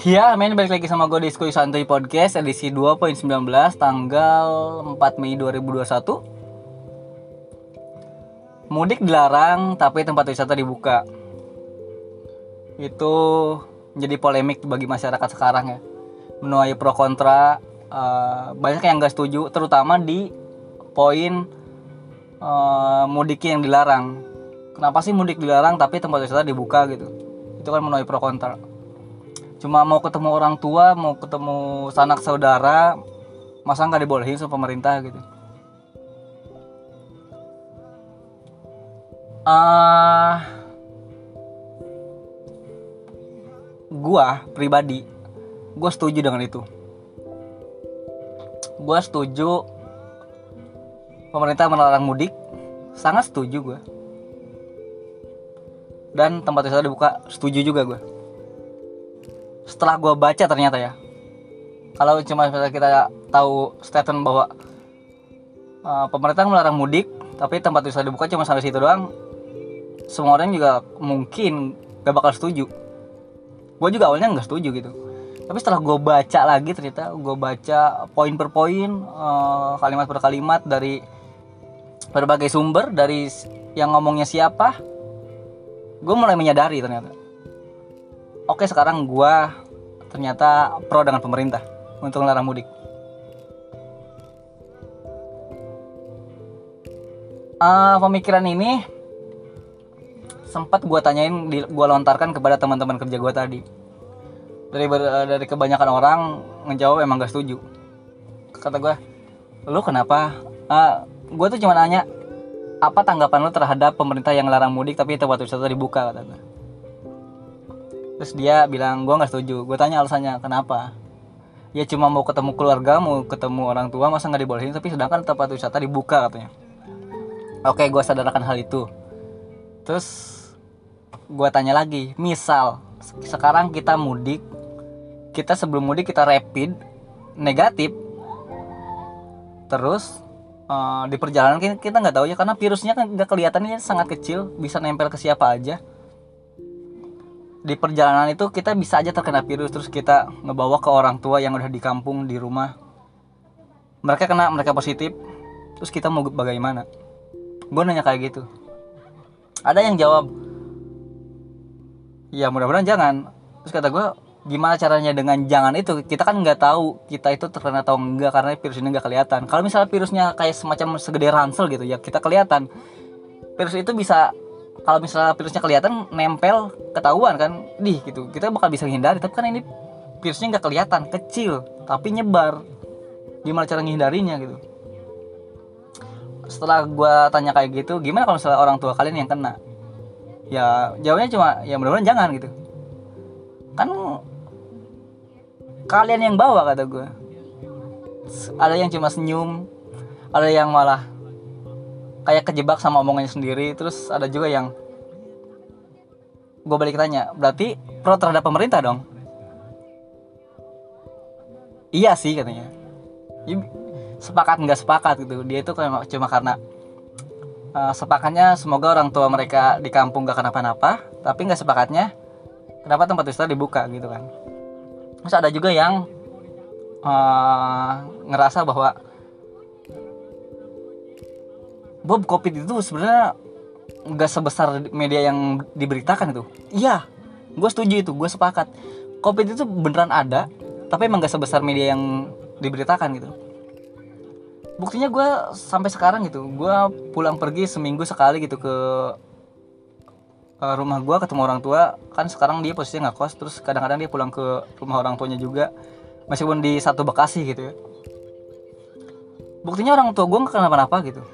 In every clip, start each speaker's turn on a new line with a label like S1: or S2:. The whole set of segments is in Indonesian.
S1: Ya, main balik lagi sama gue di Skuy Santuy Podcast edisi 2.19 tanggal 4 Mei 2021. Mudik dilarang tapi tempat wisata dibuka. Itu menjadi polemik bagi masyarakat sekarang ya. Menuai pro kontra, uh, banyak yang gak setuju, terutama di poin uh, mudik yang dilarang. Kenapa sih mudik dilarang tapi tempat wisata dibuka gitu? Itu kan menuai pro kontra cuma mau ketemu orang tua mau ketemu sanak saudara masa nggak dibolehin sama pemerintah gitu? Uh, gua pribadi gua setuju dengan itu. Gua setuju pemerintah melarang mudik sangat setuju gua. Dan tempat wisata dibuka setuju juga gue setelah gue baca ternyata ya. Kalau cuma kita tahu statement bahwa uh, pemerintah melarang mudik tapi tempat wisata dibuka cuma sampai situ doang semua orang juga mungkin gak bakal setuju. Gue juga awalnya nggak setuju gitu. Tapi setelah gue baca lagi ternyata gue baca poin per poin uh, kalimat per kalimat dari berbagai sumber dari yang ngomongnya siapa gue mulai menyadari ternyata oke sekarang gue ternyata pro dengan pemerintah untuk melarang mudik. Uh, pemikiran ini sempat gue tanyain, gue lontarkan kepada teman-teman kerja gue tadi. Dari dari kebanyakan orang ngejawab emang gak setuju. Kata gue, lu kenapa? Uh, ah, gue tuh cuma nanya, apa tanggapan lu terhadap pemerintah yang larang mudik tapi tempat wisata dibuka kata gue terus dia bilang gue nggak setuju. Gue tanya alasannya kenapa? Ya cuma mau ketemu keluarga mau ketemu orang tua masa nggak dibolehin? Tapi sedangkan tempat wisata dibuka katanya. Oke gue sadarkan hal itu. Terus gue tanya lagi misal sekarang kita mudik kita sebelum mudik kita rapid negatif terus uh, di perjalanan kita nggak tahu ya karena virusnya kan nggak kelihatannya sangat kecil bisa nempel ke siapa aja di perjalanan itu kita bisa aja terkena virus terus kita ngebawa ke orang tua yang udah di kampung di rumah. Mereka kena mereka positif terus kita mau bagaimana? Gue nanya kayak gitu. Ada yang jawab ya mudah-mudahan jangan. Terus kata gue gimana caranya dengan jangan itu? Kita kan nggak tahu kita itu terkena atau enggak karena virus ini nggak kelihatan. Kalau misalnya virusnya kayak semacam segede ransel gitu ya kita kelihatan. Virus itu bisa kalau misalnya virusnya kelihatan nempel ketahuan kan. Di gitu. Kita bakal bisa hindari tapi kan ini virusnya nggak kelihatan kecil tapi nyebar. Gimana cara menghindarinya gitu. Setelah gue tanya kayak gitu gimana kalau misalnya orang tua kalian yang kena? Ya jawabnya cuma ya mudah-mudahan jangan gitu. Kan kalian yang bawa kata gue ada yang cuma senyum ada yang malah kayak kejebak sama omongannya sendiri. Terus ada juga yang gue balik tanya berarti pro terhadap pemerintah dong? Iya sih katanya. Sepakat nggak sepakat gitu. Dia itu cuma karena uh, sepakatnya semoga orang tua mereka di kampung gak kenapa-napa tapi nggak sepakatnya kenapa tempat wisata dibuka gitu kan. Terus ada juga yang uh, ngerasa bahwa Bob Covid itu sebenarnya nggak sebesar media yang diberitakan itu. Iya, gue setuju itu, gue sepakat. Covid itu beneran ada, tapi emang gak sebesar media yang diberitakan gitu. Buktinya gue sampai sekarang gitu, gue pulang pergi seminggu sekali gitu ke rumah gue ketemu orang tua kan sekarang dia posisinya nggak kos terus kadang-kadang dia pulang ke rumah orang tuanya juga meskipun di satu Bekasi gitu ya buktinya orang tua gue nggak kenapa-napa gitu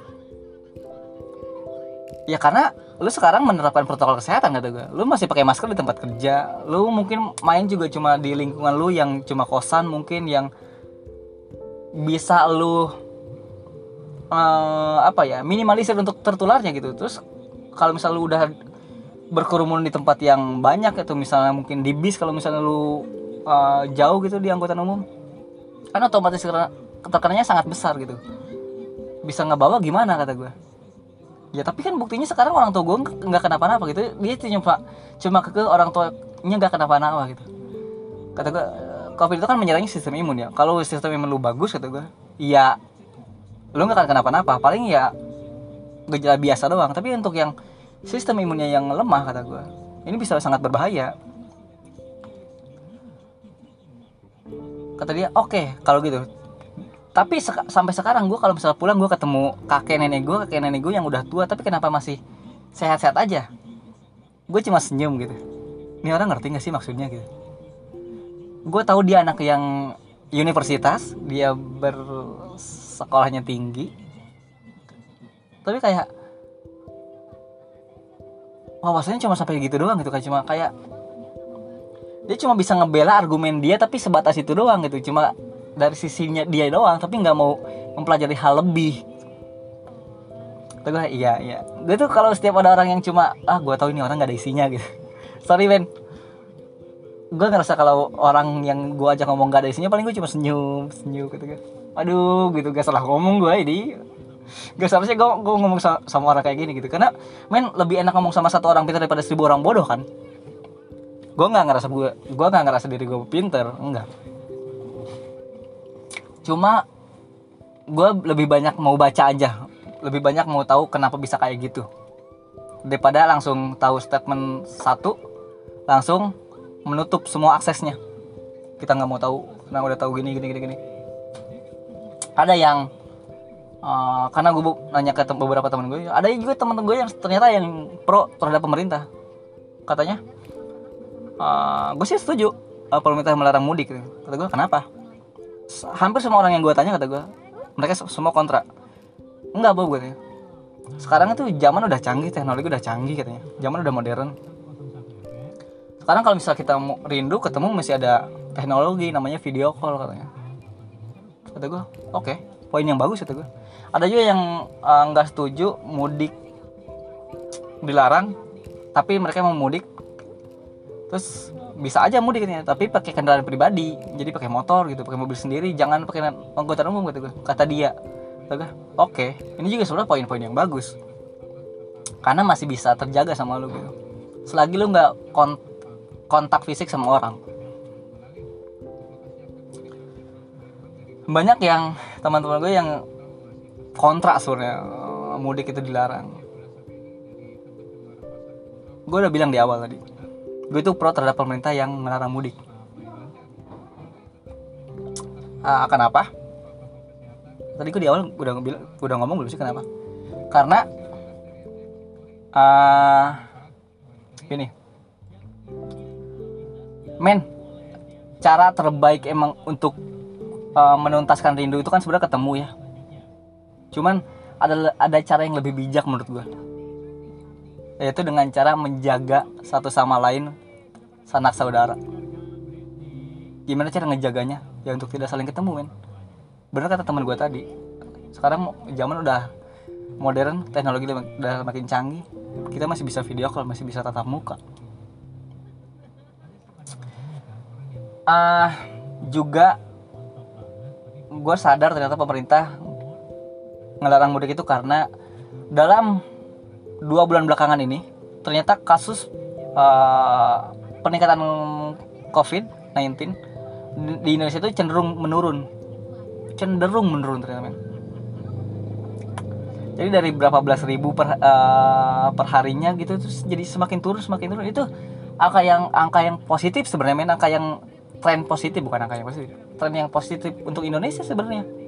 S1: ya karena lu sekarang menerapkan protokol kesehatan kata gue lu masih pakai masker di tempat kerja. Lu mungkin main juga cuma di lingkungan lu yang cuma kosan mungkin yang bisa lu uh, apa ya minimalisir untuk tertularnya gitu. Terus kalau misal lu udah berkerumun di tempat yang banyak itu misalnya mungkin di bis kalau misalnya lu uh, jauh gitu di angkutan umum kan otomatis terkenanya sangat besar gitu. Bisa ngebawa gimana kata gue ya tapi kan buktinya sekarang orang tua gue nggak kenapa-napa gitu. Dia cuma cuma ke orang tuanya nggak kenapa-napa gitu. Kata gue covid itu kan menyerangnya sistem imun ya. Kalau sistem imun lu bagus kata gue iya lu nggak akan kenapa-napa. Paling ya gejala biasa doang. Tapi untuk yang sistem imunnya yang lemah kata gue ini bisa sangat berbahaya. Kata dia oke okay, kalau gitu tapi seka sampai sekarang gue kalau misalnya pulang gue ketemu kakek nenek gue kakek nenek gue yang udah tua tapi kenapa masih sehat-sehat aja? Gue cuma senyum gitu. Ini orang ngerti gak sih maksudnya gitu? Gue tahu dia anak yang universitas dia bersekolahnya tinggi. Tapi kayak wawasannya cuma sampai gitu doang gitu kayak cuma kayak dia cuma bisa ngebela argumen dia tapi sebatas itu doang gitu. Cuma dari sisinya dia doang tapi nggak mau mempelajari hal lebih. Tuh gue iya iya. Gue tuh kalau setiap ada orang yang cuma ah gue tahu ini orang nggak ada isinya gitu. Sorry Ben. Gue ngerasa kalau orang yang gue ajak ngomong gak ada isinya paling gue cuma senyum senyum gitu kan aduh gitu gak salah ngomong gue ini. Gak seharusnya gue, gue ngomong sama, sama orang kayak gini gitu. Karena men lebih enak ngomong sama satu orang pintar daripada seribu orang bodoh kan? Gue nggak ngerasa gue gue nggak ngerasa diri gue pinter enggak cuma gue lebih banyak mau baca aja. Lebih banyak mau tahu kenapa bisa kayak gitu. Daripada langsung tahu statement satu langsung menutup semua aksesnya. Kita nggak mau tahu karena udah tahu gini gini gini gini. Ada yang uh, karena gue nanya ke beberapa teman gue ada juga teman gue yang ternyata yang pro terhadap pemerintah. Katanya uh, gue sih setuju uh, pemerintah melarang mudik. Kata gue kenapa hampir semua orang yang gue tanya kata gue mereka semua kontra. Enggak bob gue sekarang itu zaman udah canggih teknologi udah canggih katanya. Zaman udah modern. Sekarang kalau misalnya kita mau rindu ketemu masih ada teknologi namanya video call katanya. Kata gue oke okay, poin yang bagus kata gue ada juga yang eh, nggak uh, setuju mudik dilarang tapi mereka mau mudik terus bisa aja mudik katanya tapi pakai kendaraan pribadi. Jadi pakai motor gitu pakai mobil sendiri. Jangan pakai angkutan umum kata kata dia. Oke okay. ini juga sebenarnya poin-poin yang bagus. Karena masih bisa terjaga sama lu gitu. Selagi lu nggak kontak fisik sama orang. Banyak yang teman-teman gue yang kontrak sebenarnya mudik itu dilarang. Gue udah bilang di awal tadi gue itu pro terhadap pemerintah yang melarang mudik. Uh, kenapa? Tadi gue di awal udah udah ngomong belum sih kenapa? Karena uh, gini men cara terbaik emang untuk uh, menuntaskan rindu itu kan sebenarnya ketemu ya. Cuman ada ada cara yang lebih bijak menurut gue yaitu dengan cara menjaga satu sama lain sanak saudara. Gimana cara ngejaganya? Ya untuk tidak saling ketemu men. Bener kata teman gue tadi sekarang zaman udah modern teknologi udah makin canggih kita masih bisa video call masih bisa tatap muka. Uh, juga gue sadar ternyata pemerintah ngelarang mudik itu karena dalam dua bulan belakangan ini ternyata kasus uh, peningkatan COVID-19 di Indonesia itu cenderung menurun. Cenderung menurun ternyata men. Jadi dari berapa belas ribu per uh, perharinya gitu terus jadi semakin turun semakin turun. Itu angka yang angka yang positif sebenarnya men. Angka yang tren positif bukan angka yang positif. Tren yang positif untuk Indonesia sebenarnya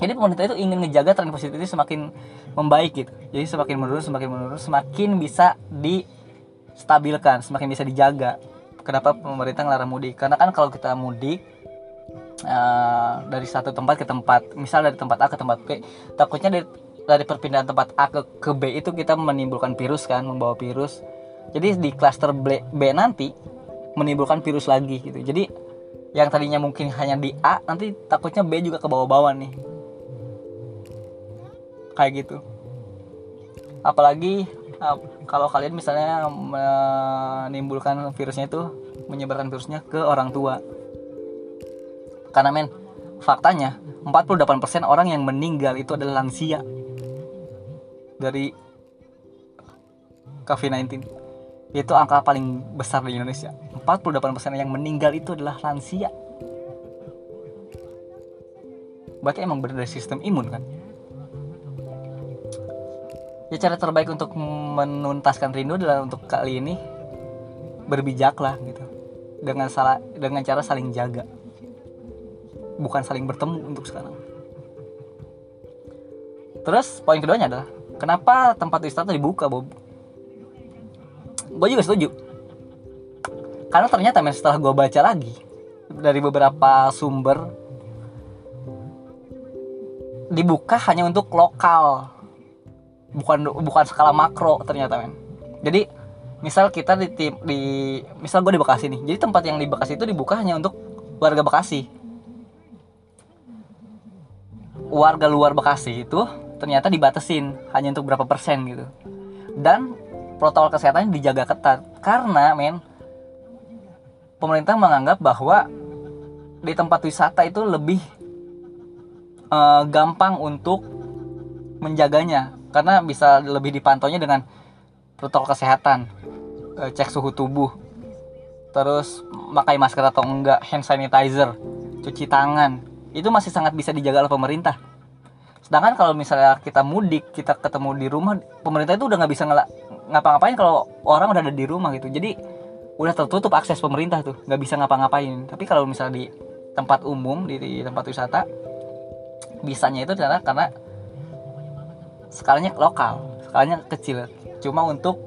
S1: jadi pemerintah itu ingin ngejaga tren positif itu semakin membaik gitu. Jadi semakin menurun semakin menurun semakin bisa distabilkan semakin bisa dijaga. Kenapa pemerintah ngelarang mudik? Karena kan kalau kita mudik uh, dari satu tempat ke tempat misal dari tempat A ke tempat B takutnya dari dari perpindahan tempat A ke, ke B itu kita menimbulkan virus kan membawa virus. Jadi di klaster B, B nanti menimbulkan virus lagi gitu. Jadi yang tadinya mungkin hanya di A nanti takutnya B juga ke bawah-bawah nih kayak gitu. Apalagi uh, kalau kalian misalnya menimbulkan virusnya itu menyebarkan virusnya ke orang tua. Karena men faktanya 48% orang yang meninggal itu adalah lansia dari COVID-19 itu angka paling besar di Indonesia. 48% yang meninggal itu adalah lansia. Berarti emang benar dari sistem imun kan ya cara terbaik untuk menuntaskan rindu adalah untuk kali ini berbijaklah gitu. Dengan salah dengan cara saling jaga. Bukan saling bertemu untuk sekarang. Terus poin keduanya adalah kenapa tempat wisata dibuka Bob? Gue juga setuju. Karena ternyata men setelah gue baca lagi dari beberapa sumber dibuka hanya untuk lokal bukan bukan skala makro ternyata men. Jadi misal kita di tim di misal gue di Bekasi nih jadi tempat yang di Bekasi itu dibuka hanya untuk warga Bekasi. Warga luar Bekasi itu ternyata dibatesin hanya untuk berapa persen gitu. Dan protokol kesehatannya dijaga ketat karena men pemerintah menganggap bahwa di tempat wisata itu lebih uh, gampang untuk menjaganya karena bisa lebih dipantaunya dengan protokol kesehatan. Uh, cek suhu tubuh. Terus pakai masker atau enggak hand sanitizer cuci tangan. Itu masih sangat bisa dijaga oleh pemerintah. Sedangkan kalau misalnya kita mudik kita ketemu di rumah pemerintah itu udah nggak bisa ngapa-ngapain kalau orang udah ada di rumah gitu. Jadi udah tertutup akses pemerintah tuh nggak bisa ngapa-ngapain. Tapi kalau misalnya di tempat umum di, di tempat wisata bisanya itu adalah karena skalanya lokal skalanya kecil. Cuma untuk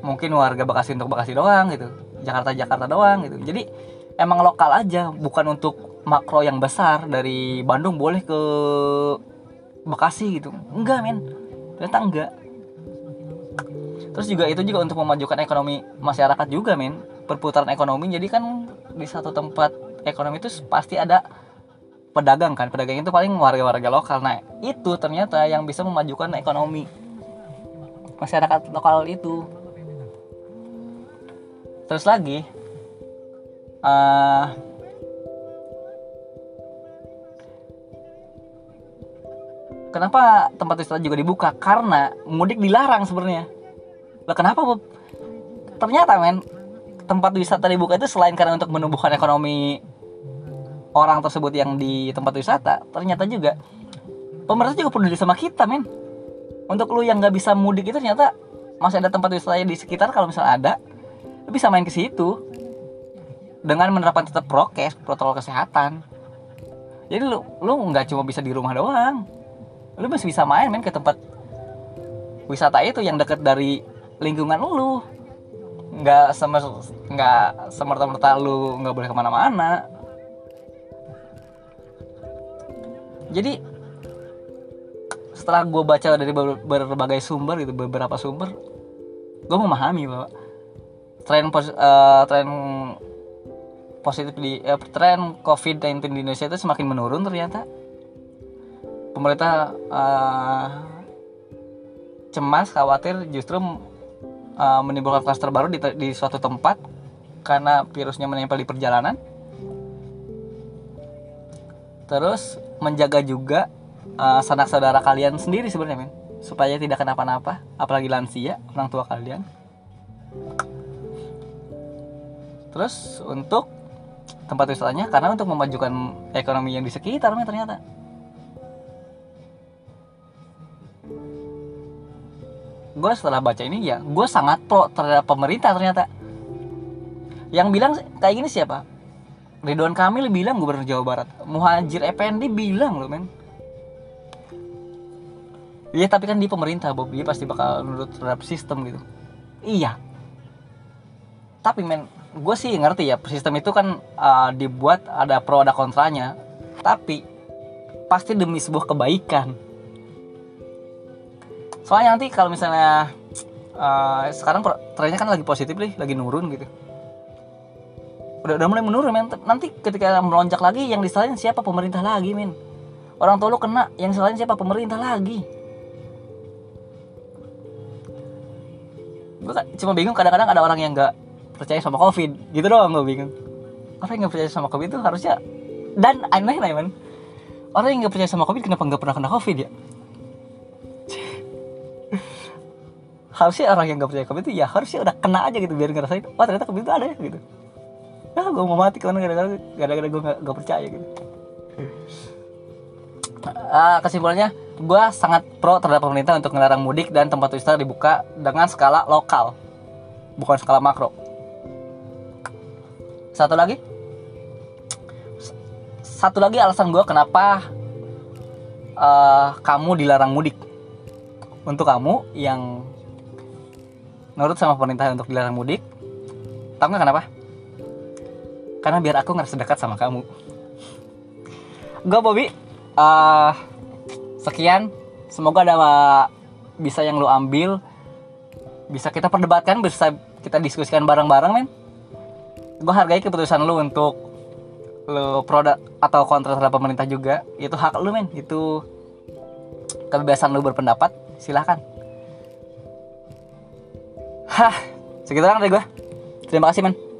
S1: mungkin warga Bekasi untuk Bekasi doang gitu. Jakarta Jakarta doang gitu. Jadi emang lokal aja bukan untuk makro yang besar. Dari Bandung boleh ke Bekasi gitu. Enggak men. Ternyata enggak. Terus juga itu juga untuk memajukan ekonomi masyarakat juga men. Perputaran ekonomi jadi kan di satu tempat ekonomi itu pasti ada pedagang kan. Pedagang itu paling warga-warga lokal. Nah itu ternyata yang bisa memajukan ekonomi masyarakat lokal itu. Terus lagi uh, kenapa tempat wisata juga dibuka? Karena mudik dilarang sebenarnya. Lah kenapa Bob? ternyata men tempat wisata dibuka itu selain karena untuk menumbuhkan ekonomi orang tersebut yang di tempat wisata ternyata juga pemerintah juga peduli sama kita men. Untuk lu yang nggak bisa mudik itu ternyata masih ada tempat wisata di sekitar kalau misalnya ada lu bisa main ke situ dengan menerapkan tetap prokes protokol kesehatan. Jadi lu lu nggak cuma bisa di rumah doang lu masih bisa main main ke tempat wisata itu yang dekat dari lingkungan lu. Nggak semer nggak semerta-merta lu nggak boleh ke mana-mana jadi setelah gue baca dari berbagai sumber gitu beberapa sumber gue memahami bahwa tren pos, uh, tren positif di uh, tren COVID-19 di Indonesia itu semakin menurun ternyata. Pemerintah uh, cemas khawatir justru uh, menimbulkan klaster baru di, di suatu tempat karena virusnya menempel di perjalanan. Terus menjaga juga uh, sanak saudara kalian sendiri sebenarnya men. Supaya tidak kenapa-napa apalagi lansia orang tua kalian. Terus untuk tempat wisatanya karena untuk memajukan ekonomi yang di sekitarnya ternyata. Gue setelah baca ini ya gue sangat pro terhadap pemerintah ternyata. Yang bilang kayak gini siapa Ridwan Kamil bilang gubernur Jawa Barat. Muhajir Effendi bilang loh men. Iya tapi kan di pemerintah Bob. Dia pasti bakal menurut terhadap sistem gitu. Iya. Tapi men gue sih ngerti ya sistem itu kan uh, dibuat ada pro ada kontranya. Tapi pasti demi sebuah kebaikan. Soalnya nanti kalau misalnya uh, sekarang trennya kan lagi positif nih, lagi nurun gitu udah udah mulai menurun men. Nanti ketika melonjak lagi yang disalahin siapa? Pemerintah lagi men. Orang tua lu kena yang disalahin siapa? Pemerintah lagi. Gue cuma bingung kadang-kadang ada orang yang nggak percaya sama covid. Gitu doang gue bingung. Orang yang nggak percaya sama covid itu harusnya dan aneh nih men. Orang yang nggak percaya sama covid kenapa nggak pernah kena covid ya? Harusnya orang yang gak percaya covid itu ya harusnya udah kena aja gitu biar ngerasain wah ternyata covid itu ada ya gitu ya gue mau mati karena gara-gara gara-gara gue gak, gak percaya gitu. Ah, kesimpulannya gue sangat pro terhadap pemerintah untuk melarang mudik dan tempat wisata dibuka dengan skala lokal bukan skala makro. Satu lagi? Satu lagi alasan gue kenapa eh, kamu dilarang mudik. Untuk kamu yang nurut sama pemerintah untuk dilarang mudik tahu nggak kenapa karena biar aku ngerasa dekat sama kamu. Gue Bobby eh, sekian. Semoga ada bisa yang lu ambil. Bisa kita perdebatkan bisa kita diskusikan bareng-bareng men. Gue hargai keputusan lu untuk lu produk atau kontra terhadap pemerintah juga. Itu hak lu men. Itu kebebasan lu berpendapat. Silahkan. Hah segitu dari gue terima kasih men